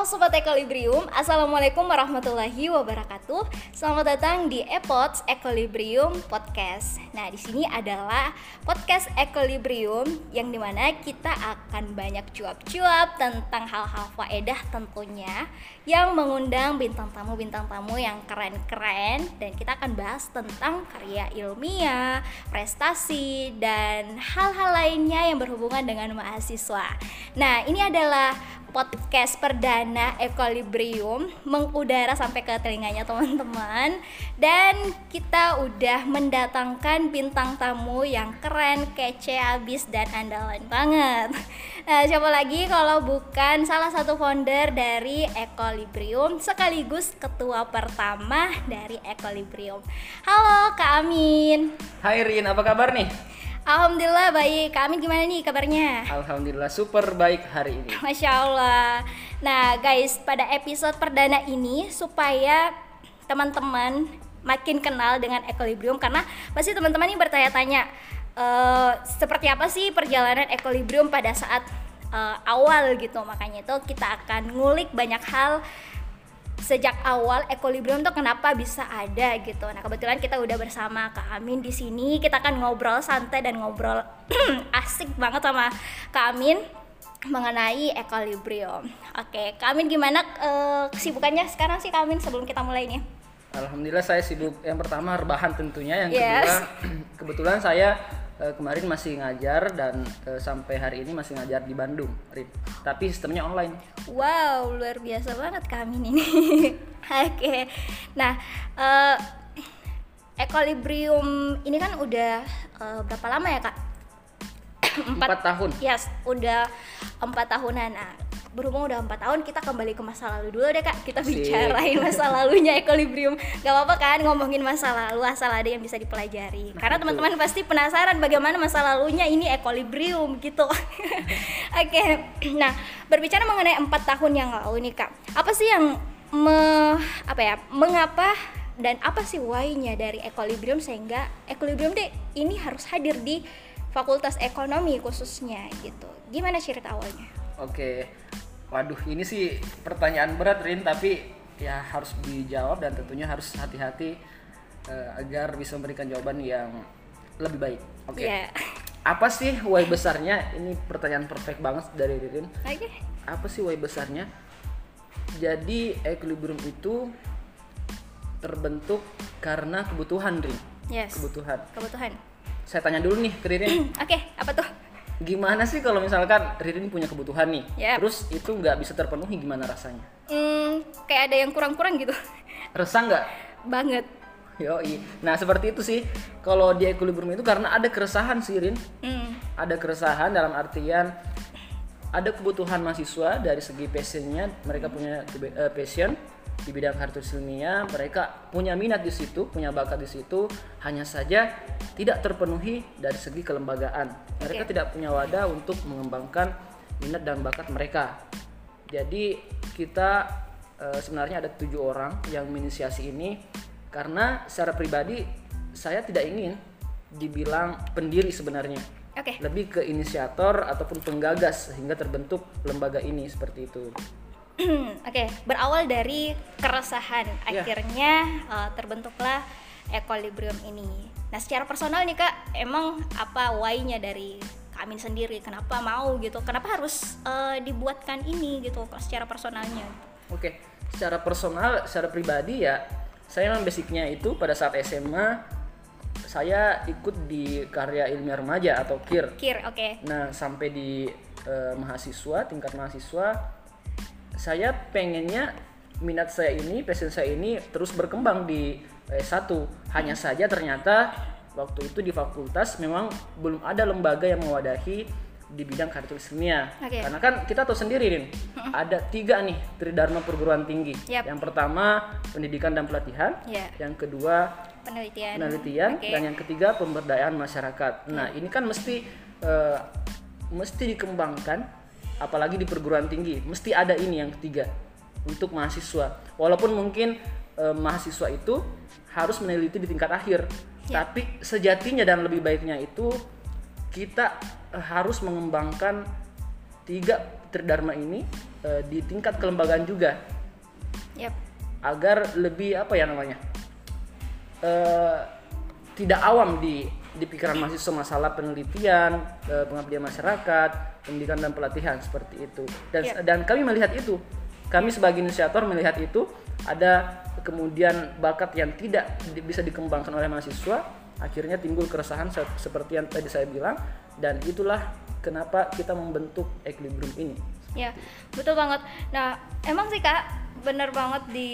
Halo Sobat Equilibrium, Assalamualaikum warahmatullahi wabarakatuh. Selamat datang di Epots Equilibrium Podcast. Nah di sini adalah podcast Equilibrium Yang di mana kita akan banyak cuap-cuap tentang hal-hal faedah tentunya Yang mengundang bintang tamu-bintang tamu yang keren-keren. Dan kita akan bahas tentang karya ilmiah, prestasi, dan hal-hal lainnya yang berhubungan dengan mahasiswa. Nah ini adalah podcast perdana Equilibrium mengudara sampai ke telinganya teman-teman dan kita udah mendatangkan bintang tamu yang keren, kece, abis dan andalan banget. Nah, siapa lagi kalau bukan salah satu founder dari Equilibrium sekaligus ketua pertama dari Equilibrium. Halo Kak Amin. Hai Rin, apa kabar nih? Alhamdulillah baik. Kak Amin gimana nih kabarnya? Alhamdulillah super baik hari ini. Masya Allah. Nah guys, pada episode perdana ini supaya teman-teman makin kenal dengan Equilibrium karena pasti teman-teman ini bertanya-tanya uh, seperti apa sih perjalanan Equilibrium pada saat uh, awal gitu. Makanya itu kita akan ngulik banyak hal sejak awal Equilibrium tuh kenapa bisa ada gitu. Nah, kebetulan kita udah bersama Kak Amin di sini. Kita akan ngobrol santai dan ngobrol asik banget sama Kak Amin mengenai Equilibrium. Oke, Kak Amin gimana uh, kesibukannya sekarang sih Kak Amin sebelum kita mulai nih? Alhamdulillah saya sibuk yang pertama rebahan tentunya, yang Yes. kedua kebetulan saya eh, kemarin masih ngajar dan eh, sampai hari ini masih ngajar di Bandung, Rin. Tapi sistemnya online. Wow, luar biasa banget Kak Amin ini. Oke. Nah, eh Equilibrium ini kan udah eh, berapa lama ya, Kak? Empat tahun. Yes, udah empat tahunan. Nah, berhubung udah empat tahun, kita kembali ke masa lalu dulu deh kak. Kita bicarain masa lalunya Equilibrium. Gak apa-apa kan ngomongin masa lalu asal ada yang bisa dipelajari. Karena betul. teman-teman pasti penasaran bagaimana masa lalunya ini Equilibrium gitu. Oke, nah berbicara mengenai empat tahun yang lalu nih kak, apa sih yang me, apa ya, mengapa dan apa sih why-nya dari Equilibrium sehingga Equilibrium deh ini harus hadir di Fakultas Ekonomi khususnya gitu. Gimana cerita awalnya? Oke. Waduh, ini sih pertanyaan berat Rin, tapi ya harus dijawab dan tentunya harus hati-hati eh, agar bisa memberikan jawaban yang lebih baik. Oke. Iya. Apa sih why besarnya? Ini pertanyaan perfect banget dari Ririn. Oke. Apa sih why besarnya? Jadi equilibrium itu terbentuk karena kebutuhan, Rin. Yes. Kebutuhan. Kebutuhan. Saya tanya dulu nih ke Ririn, Oke, apa tuh? Gimana sih kalau misalkan Ririn punya kebutuhan nih, Yap. terus itu nggak bisa terpenuhi gimana rasanya? Hmm, kayak ada yang kurang-kurang gitu. Resah nggak? Banget. Yoi. Nah seperti itu sih. Kalau di equilibrium itu karena ada keresahan sih, Rin. Hmm. ada keresahan dalam artian ada kebutuhan mahasiswa dari segi passionnya mereka punya kebe- eh, passion di bidang kartu ilmiah mereka punya minat di situ punya bakat di situ hanya saja tidak terpenuhi dari segi kelembagaan. Mereka Oke. tidak punya wadah untuk mengembangkan minat dan bakat mereka. Jadi kita eh, sebenarnya ada tujuh orang yang menginisiasi ini karena secara pribadi saya tidak ingin dibilang pendiri sebenarnya Oke. lebih ke inisiator ataupun penggagas sehingga terbentuk lembaga ini seperti itu. Oke, berawal dari keresahan Iya. akhirnya eh, terbentuklah Equilibrium ini. Nah, secara personal nih Kak, emang apa why-nya dari Kak Amin sendiri? Kenapa mau gitu? Kenapa harus eh, dibuatkan ini gitu secara personalnya? Oke, secara personal, secara pribadi ya, saya memang basicnya itu pada saat SMA saya ikut di karya ilmiah remaja atau KIR. Kir, oke. Nah, sampai di eh, mahasiswa, tingkat mahasiswa, saya pengennya minat saya ini, passion saya ini terus berkembang di S1. Hanya saja ternyata waktu itu di fakultas memang belum ada lembaga yang mewadahi di bidang kartu ilmiah. Oke. Karena kan kita tahu sendiri, Rin, ada tiga nih tridharma perguruan tinggi. Yap. Yang pertama pendidikan dan pelatihan, Ya. yang kedua Penelitian. penelitian Oke. dan yang ketiga pemberdayaan masyarakat. Nah, ini kan mesti eh, mesti dikembangkan apalagi di perguruan tinggi. Mesti ada ini yang ketiga untuk mahasiswa. Walaupun mungkin eh, mahasiswa itu harus meneliti di tingkat akhir, Ya. tapi sejatinya dan lebih baiknya itu kita eh, harus mengembangkan tiga tridharma ini eh, di tingkat kelembagaan juga Yap. agar lebih apa ya namanya eh, tidak awam di di pikiran mahasiswa masalah penelitian eh, pengabdian masyarakat pendidikan dan pelatihan seperti itu dan Yap. dan kami melihat itu kami sebagai inisiator melihat itu ada kemudian bakat yang tidak di- bisa dikembangkan oleh mahasiswa akhirnya timbul keresahan se- seperti yang tadi saya bilang dan itulah kenapa kita membentuk equilibrium ini Ya, betul banget. Nah, emang sih kak, bener banget di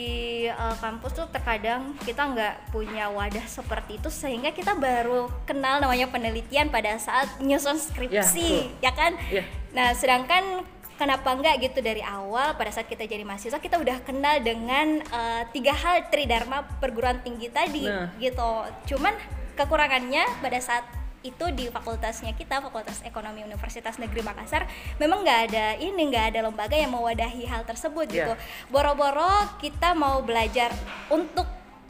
uh, kampus tuh terkadang kita nggak punya wadah seperti itu sehingga kita baru kenal namanya penelitian pada saat nyusun skripsi, betul. ya kan? Iya. Nah, sedangkan kenapa nggak gitu dari awal pada saat kita jadi mahasiswa kita udah kenal dengan uh, tiga hal tridharma perguruan tinggi tadi, Nah. gitu. Cuman kekurangannya pada saat itu di fakultasnya kita Fakultas Ekonomi Universitas Negeri Makassar memang nggak ada ini nggak ada lembaga yang mewadahi hal tersebut gitu Iya. boro-boro kita mau belajar untuk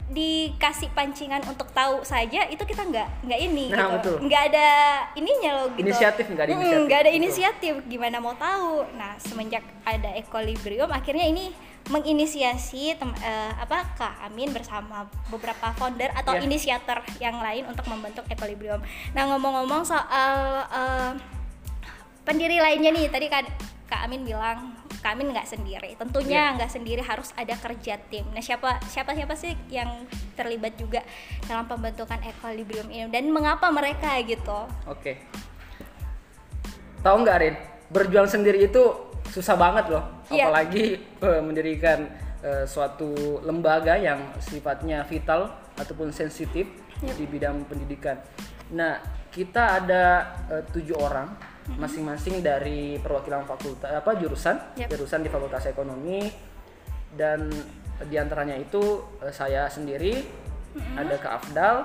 dikasih pancingan untuk tahu saja itu kita nggak nggak ini Nah, gitu betul. nggak ada ininya loh gitu Inisiatif, nggak ada inisiatif, nggak ada betul. inisiatif gimana mau tahu nah semenjak ada equilibrium akhirnya ini menginisiasi tem- eh, apa Kak Amin bersama beberapa founder atau Iya. inisiator yang lain untuk membentuk equilibrium. Nah ngomong-ngomong soal eh, pendiri lainnya nih tadi Kak, Kak Amin bilang Kak Amin nggak sendiri. Tentunya Iya. nggak sendiri harus ada kerja tim. Nah siapa siapa siapa sih yang terlibat juga dalam pembentukan equilibrium ini dan mengapa mereka gitu? Oke. Tahu nggak Rin? Berjuang sendiri itu susah banget loh. Iya. Apalagi eh, mendirikan eh, suatu lembaga yang sifatnya vital ataupun sensitif Yep. di bidang pendidikan. Nah, kita ada eh, tujuh orang, masing-masing dari perwakilan fakultas apa jurusan, Yep. jurusan di Fakultas Ekonomi dan di antaranya itu eh, saya sendiri, ada Kak Afdal,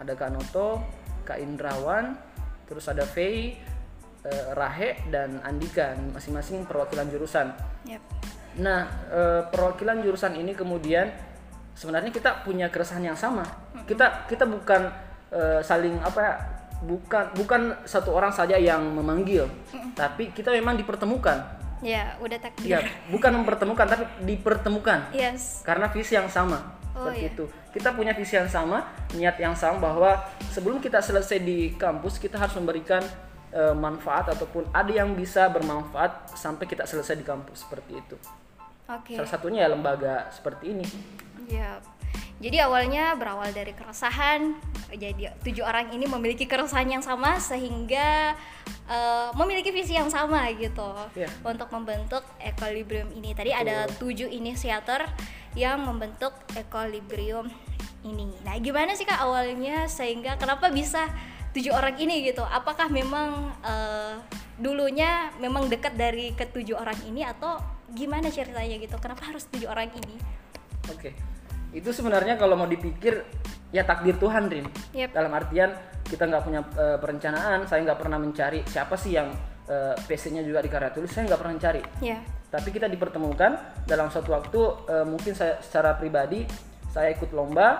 ada Kak Noto, Kak Indrawan, terus ada Fei, eh, Rahe dan Andika, masing-masing perwakilan jurusan. Yap. Nah, eh, perwakilan jurusan ini kemudian sebenarnya kita punya keresahan yang sama. Kita kita bukan eh, saling apa ya, bukan bukan satu orang saja yang memanggil, tapi kita memang dipertemukan. Ya udah takdir. Ya, bukan mempertemukan tapi dipertemukan Yes. karena visi yang sama. Oh, seperti iya. itu. Kita punya visi yang sama, niat yang sama bahwa sebelum kita selesai di kampus kita harus memberikan eh, manfaat ataupun ada yang bisa bermanfaat sampai kita selesai di kampus seperti itu. Oke. Salah satunya ya lembaga seperti ini. Ya. Jadi awalnya berawal dari keresahan. Jadi tujuh orang ini memiliki keresahan yang sama sehingga eh, memiliki visi yang sama gitu Iya. untuk membentuk equilibrium ini. Tadi ada tujuh inisiator yang membentuk equilibrium ini. Nah, gimana sih kak awalnya sehingga kenapa bisa tujuh orang ini gitu? Apakah memang eh, dulunya memang dekat dari ketujuh orang ini atau gimana ceritanya gitu? Kenapa harus tujuh orang ini? Oke. Itu sebenarnya kalau mau dipikir ya takdir Tuhan, Rin. Yep. Dalam artian kita nggak punya eh, perencanaan, saya nggak pernah mencari siapa sih yang eh, PC-nya juga di karya tulis, saya nggak pernah mencari. Ya. Tapi kita dipertemukan dalam suatu waktu eh, mungkin saya secara pribadi saya ikut lomba,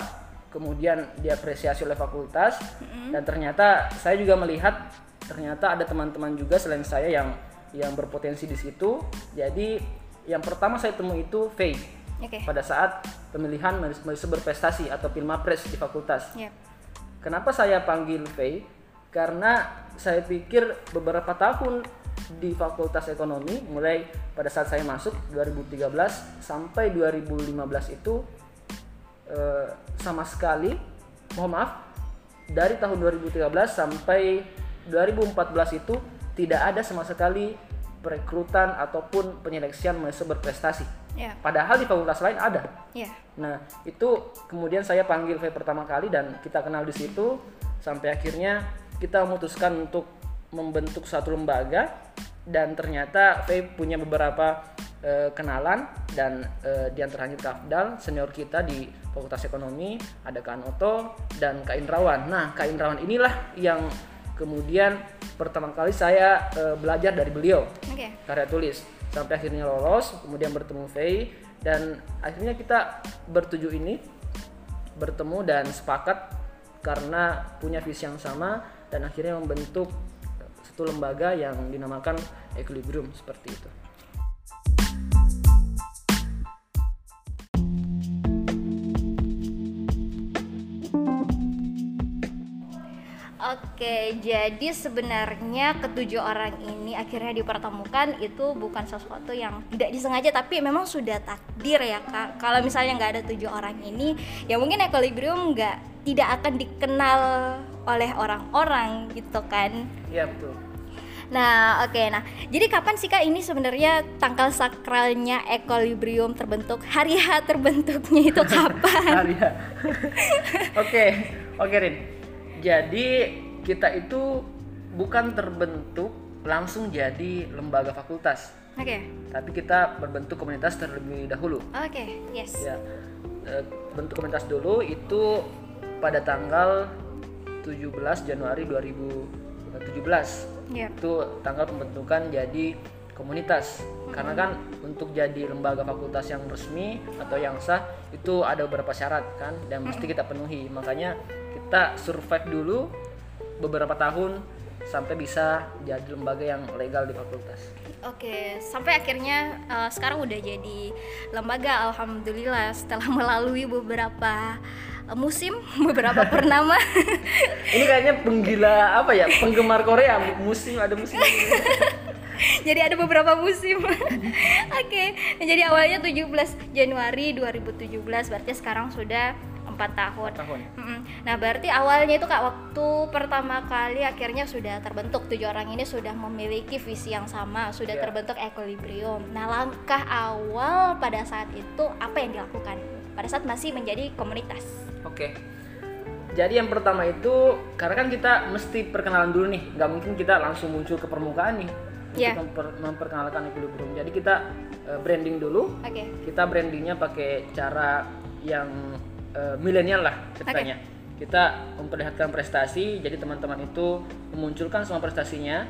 kemudian diapresiasi oleh fakultas dan ternyata saya juga melihat ternyata ada teman-teman juga selain saya yang yang berpotensi di situ. Jadi yang pertama saya temui itu Faye Oke. pada saat pemilihan mahasiswa berprestasi atau Pilmapres di fakultas. Ya. Kenapa saya panggil Faye? Karena saya pikir beberapa tahun di Fakultas Ekonomi, mulai pada saat saya masuk 2013 sampai 2015 itu eh, sama sekali, mohon maaf, dari tahun 2013 sampai 2014 itu tidak ada sama sekali perekrutan ataupun penyeleksian mahasiswa berprestasi. Ya. Padahal di fakultas lain ada. Ya. Nah, itu kemudian saya panggil V pertama kali dan kita kenal di situ sampai akhirnya kita memutuskan untuk membentuk satu lembaga dan ternyata V punya beberapa eh, kenalan dan eh, di antaranya Kak Afdal, senior kita di Fakultas Ekonomi, ada Kak Anoto dan Kak Indrawan. Nah, Kak Indrawan inilah yang kemudian pertama kali saya eh, belajar dari beliau Oke. karya tulis sampai akhirnya lolos kemudian bertemu Faye dan akhirnya kita bertujuh ini bertemu dan sepakat karena punya visi yang sama dan akhirnya membentuk satu lembaga yang dinamakan Equilibrium seperti itu. Oke, jadi sebenarnya ketujuh orang ini akhirnya dipertemukan itu bukan sesuatu yang tidak disengaja tapi memang sudah takdir ya kak. Kalau misalnya nggak ada tujuh orang ini, ya mungkin equilibrium nggak tidak akan dikenal oleh orang-orang gitu kan. Iya betul. Nah, oke. Nah, jadi kapan sih Kak ini sebenarnya tanggal sakralnya equilibrium terbentuk? Hari H terbentuknya itu kapan? Hari H. Oke, oke Rin. Jadi kita itu bukan terbentuk langsung jadi lembaga fakultas, Oke. tapi kita berbentuk komunitas terlebih dahulu. Oke, yes. Ya, eh, bentuk komunitas dulu itu pada tanggal 17 Januari 2017 Yep. itu tanggal pembentukan jadi komunitas karena kan untuk jadi lembaga fakultas yang resmi atau yang sah itu ada beberapa syarat kan dan mesti kita penuhi makanya kita survive dulu beberapa tahun sampai bisa jadi lembaga yang legal di fakultas Oke, sampai akhirnya eh, sekarang udah jadi lembaga alhamdulillah setelah melalui beberapa eh, musim, beberapa purnama. ini kayaknya penggila apa ya penggemar Korea musim ada musim jadi ada beberapa musim. Oke, jadi awalnya 17 Januari 2017 berarti sekarang sudah empat tahun. tahun Mm-mm. Nah, berarti awalnya itu Kak waktu pertama kali akhirnya sudah terbentuk tujuh orang ini sudah memiliki visi yang sama, sudah Ya. terbentuk equilibrium. Nah, langkah awal pada saat itu apa yang dilakukan? Pada saat masih menjadi komunitas. Oke. Jadi yang pertama itu karena kan kita mesti perkenalan dulu nih, nggak mungkin kita langsung muncul ke permukaan nih Iya. untuk memper- memperkenalkan equilibrium. Jadi kita eh, branding dulu. Oke. Kita brandingnya pakai cara yang eh, milenial lah ceritanya. Kita memperlihatkan prestasi, jadi teman-teman itu memunculkan semua prestasinya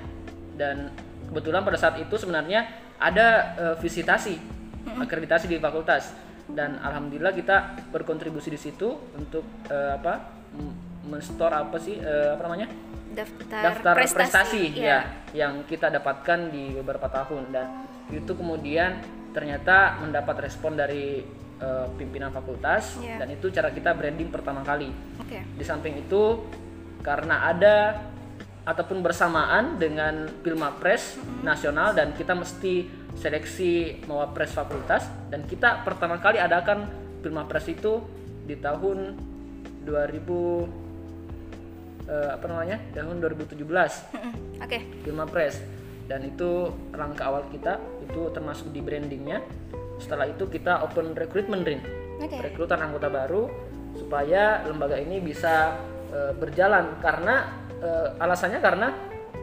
dan kebetulan pada saat itu sebenarnya ada eh, visitasi, akreditasi di fakultas dan alhamdulillah kita berkontribusi di situ untuk eh, apa? m- men-store apa sih eh, apa namanya? Daftar, daftar prestasi, Iya. ya yang kita dapatkan di beberapa tahun dan itu kemudian ternyata mendapat respon dari eh, pimpinan fakultas Iya. dan itu cara kita branding pertama kali. Oke. Di samping itu karena ada ataupun bersamaan dengan Pilmapres nasional dan kita mesti seleksi mawapres fakultas dan kita pertama kali adakan Pilmapres itu di tahun 2000 eh, apa namanya tahun 2017 Mm-mm. Oke. Pilmapres dan itu langkah awal kita itu termasuk di brandingnya setelah itu kita open recruitment rin Oke. rekrutan anggota baru supaya lembaga ini bisa eh, berjalan karena eh, alasannya karena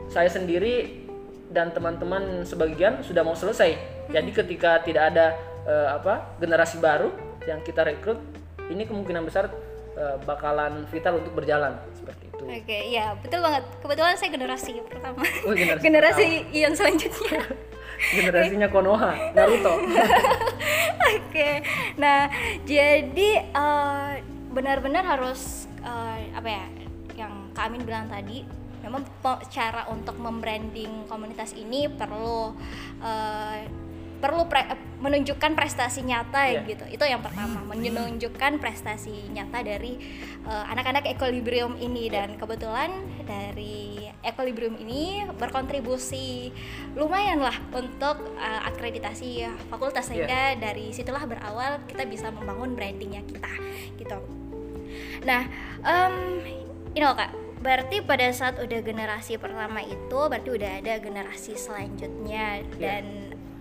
saya sendiri dan teman-teman sebagian sudah mau selesai jadi ketika tidak ada eh, apa generasi baru yang kita rekrut ini kemungkinan besar eh, bakalan vital untuk berjalan seperti itu Oke, iya betul banget. Kebetulan saya generasi pertama. Oh, generasi generasi yang selanjutnya. generasinya Konoha Naruto. Oke, nah jadi eh, benar-benar harus eh, apa ya yang Kak Amin bilang tadi, memang cara untuk membranding komunitas ini perlu eh, perlu pre- eh, menunjukkan prestasi nyata Iya. gitu. Itu yang pertama, menunjukkan prestasi nyata dari eh, anak-anak equilibrium ini dan kebetulan dari equilibrium ini berkontribusi lumayan lah untuk uh, akreditasi fakultas Iya. sehingga dari situlah berawal kita bisa membangun brandingnya kita gitu. Nah, em ini loh kak, berarti pada saat udah generasi pertama itu berarti udah ada generasi selanjutnya Iya. dan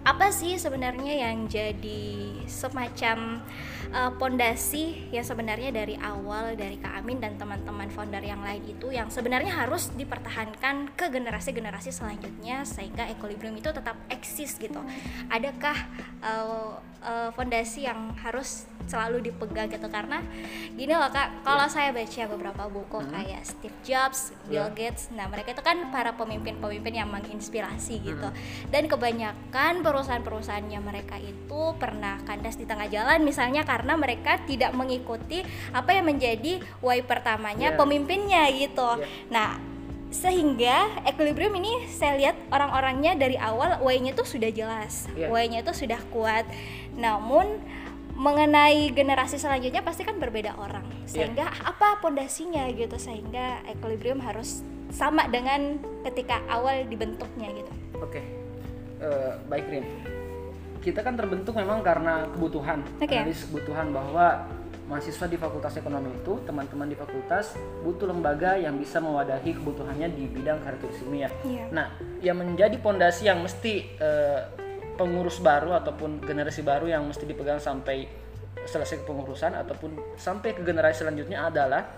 apa sih sebenarnya yang jadi semacam uh, pondasi yang sebenarnya dari awal dari Kak Amin dan teman-teman founder yang lain itu yang sebenarnya harus dipertahankan ke generasi-generasi selanjutnya sehingga equilibrium itu tetap eksis gitu. Adakah uh, uh, fondasi yang harus selalu dipegang gitu karena gini loh Kak, kalau saya baca beberapa buku kayak Steve Jobs, Bill Ya. Gates, nah mereka itu kan para pemimpin-pemimpin yang menginspirasi gitu. Dan kebanyakan perusahaan-perusahaannya mereka itu pernah kandas di tengah jalan misalnya karena mereka tidak mengikuti apa yang menjadi why pertamanya Ya. pemimpinnya gitu. Ya. Nah, sehingga equilibrium ini saya lihat orang-orangnya dari awal why-nya tuh sudah jelas, Iya. why-nya tuh sudah kuat. Namun mengenai generasi selanjutnya pasti kan berbeda orang Iya. sehingga apa pondasinya gitu sehingga equilibrium harus sama dengan ketika awal dibentuknya gitu Oke, Eh, baik Rin. Kita kan terbentuk memang karena kebutuhan, Oke. analisis kebutuhan bahwa mahasiswa di Fakultas Ekonomi itu, teman-teman di fakultas butuh lembaga yang bisa mewadahi kebutuhannya di bidang karakteristik ilmiah. Iya. Nah, yang menjadi pondasi yang mesti eh, pengurus baru ataupun generasi baru yang mesti dipegang sampai selesai kepengurusan ataupun sampai ke generasi selanjutnya adalah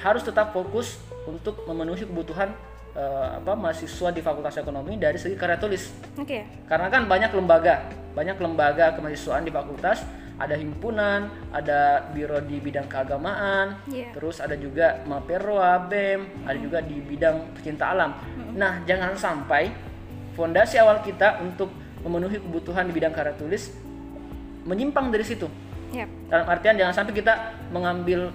harus tetap fokus untuk memenuhi kebutuhan eh, apa mahasiswa di Fakultas Ekonomi dari segi karya tulis. oke Karena kan banyak lembaga, banyak lembaga kemahasiswaan di fakultas, ada himpunan, ada biro di bidang keagamaan, Iya. terus ada juga Maperwa, BEM, ada juga di bidang pecinta alam. Nah, jangan sampai fondasi awal kita untuk memenuhi kebutuhan di bidang karya tulis menyimpang dari situ. ya Dalam artian jangan sampai kita mengambil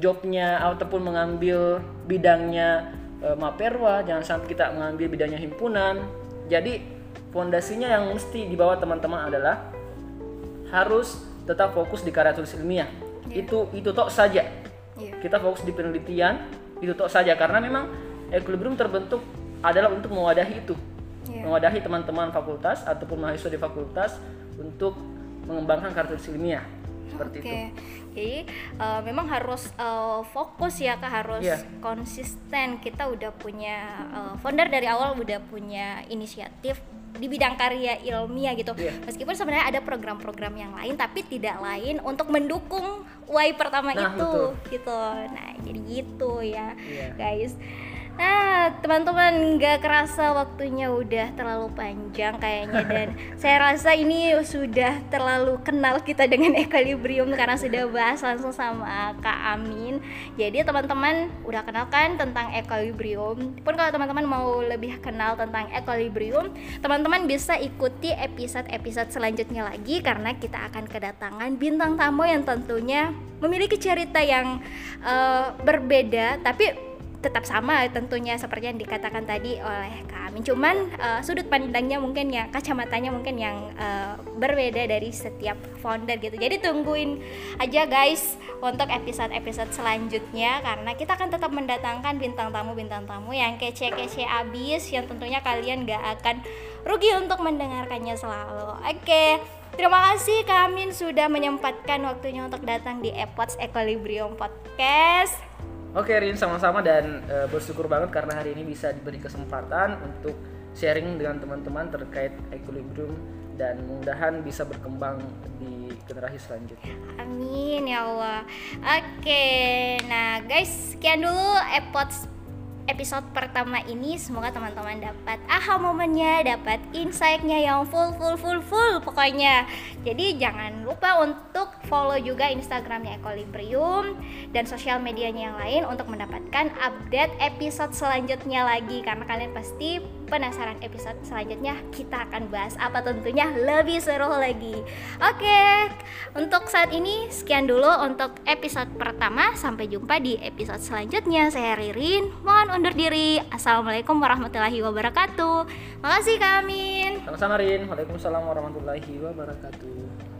jobnya ataupun mengambil bidangnya eh, Maperwa, jangan sampai kita mengambil bidangnya himpunan. Jadi fondasinya yang mesti dibawa teman-teman adalah harus tetap fokus di karya tulis ilmiah. Itu itu tok saja. iya Kita fokus di penelitian, itu tok saja karena memang equilibrium terbentuk adalah untuk mewadahi itu. Iya. Mewadahi teman-teman fakultas ataupun mahasiswa di fakultas untuk mengembangkan karya tulis ilmiah. Seperti Oke, itu. jadi eh, memang harus eh, fokus ya kak, harus Iya. konsisten. Kita udah punya eh, founder dari awal udah punya inisiatif di bidang karya ilmiah gitu. Iya. Meskipun sebenarnya ada program-program yang lain, tapi tidak lain untuk mendukung Y pertama Nah, itu, betul. gitu. Nah, jadi gitu ya, Iya. guys. Nah, teman-teman nggak kerasa waktunya udah terlalu panjang kayaknya dan saya rasa ini sudah terlalu kenal kita dengan equilibrium karena sudah bahas langsung sama Kak Amin. Jadi teman-teman udah kenal kan tentang equilibrium. Pun kalau teman-teman mau lebih kenal tentang equilibrium, teman-teman bisa ikuti episode-episode selanjutnya lagi karena kita akan kedatangan bintang tamu yang tentunya memiliki cerita yang eh, berbeda tapi tetap sama tentunya seperti yang dikatakan tadi oleh Kak Amin. Cuman eh, sudut pandangnya mungkin ya kacamatanya mungkin yang eh, berbeda dari setiap founder gitu. Jadi tungguin aja guys untuk episode-episode selanjutnya karena kita akan tetap mendatangkan bintang tamu bintang tamu yang kece-kece abis yang tentunya kalian gak akan rugi untuk mendengarkannya selalu. Oke Terima kasih Kak Amin sudah menyempatkan waktunya untuk datang di Epots Equilibrium Podcast. Oke Rin, sama-sama dan eh, bersyukur banget karena hari ini bisa diberi kesempatan untuk sharing dengan teman-teman terkait equilibrium dan mudah-mudahan bisa berkembang di generasi selanjutnya. Amin ya Allah. Oke, nah guys, sekian dulu epods episode pertama ini. Semoga teman-teman dapat aha momennya, dapat insight-nya yang full full full full pokoknya. Jadi jangan lupa untuk follow juga Instagramnya Equilibrium dan sosial medianya yang lain untuk mendapatkan update episode selanjutnya lagi karena kalian pasti penasaran episode selanjutnya kita akan bahas apa tentunya lebih seru lagi. Oke, untuk saat ini sekian dulu untuk episode pertama. Sampai jumpa di episode selanjutnya. Saya Ririn, mohon undur diri. Assalamualaikum warahmatullahi wabarakatuh. Makasih Amin. Sama-sama Rin, Waalaikumsalam warahmatullahi wabarakatuh.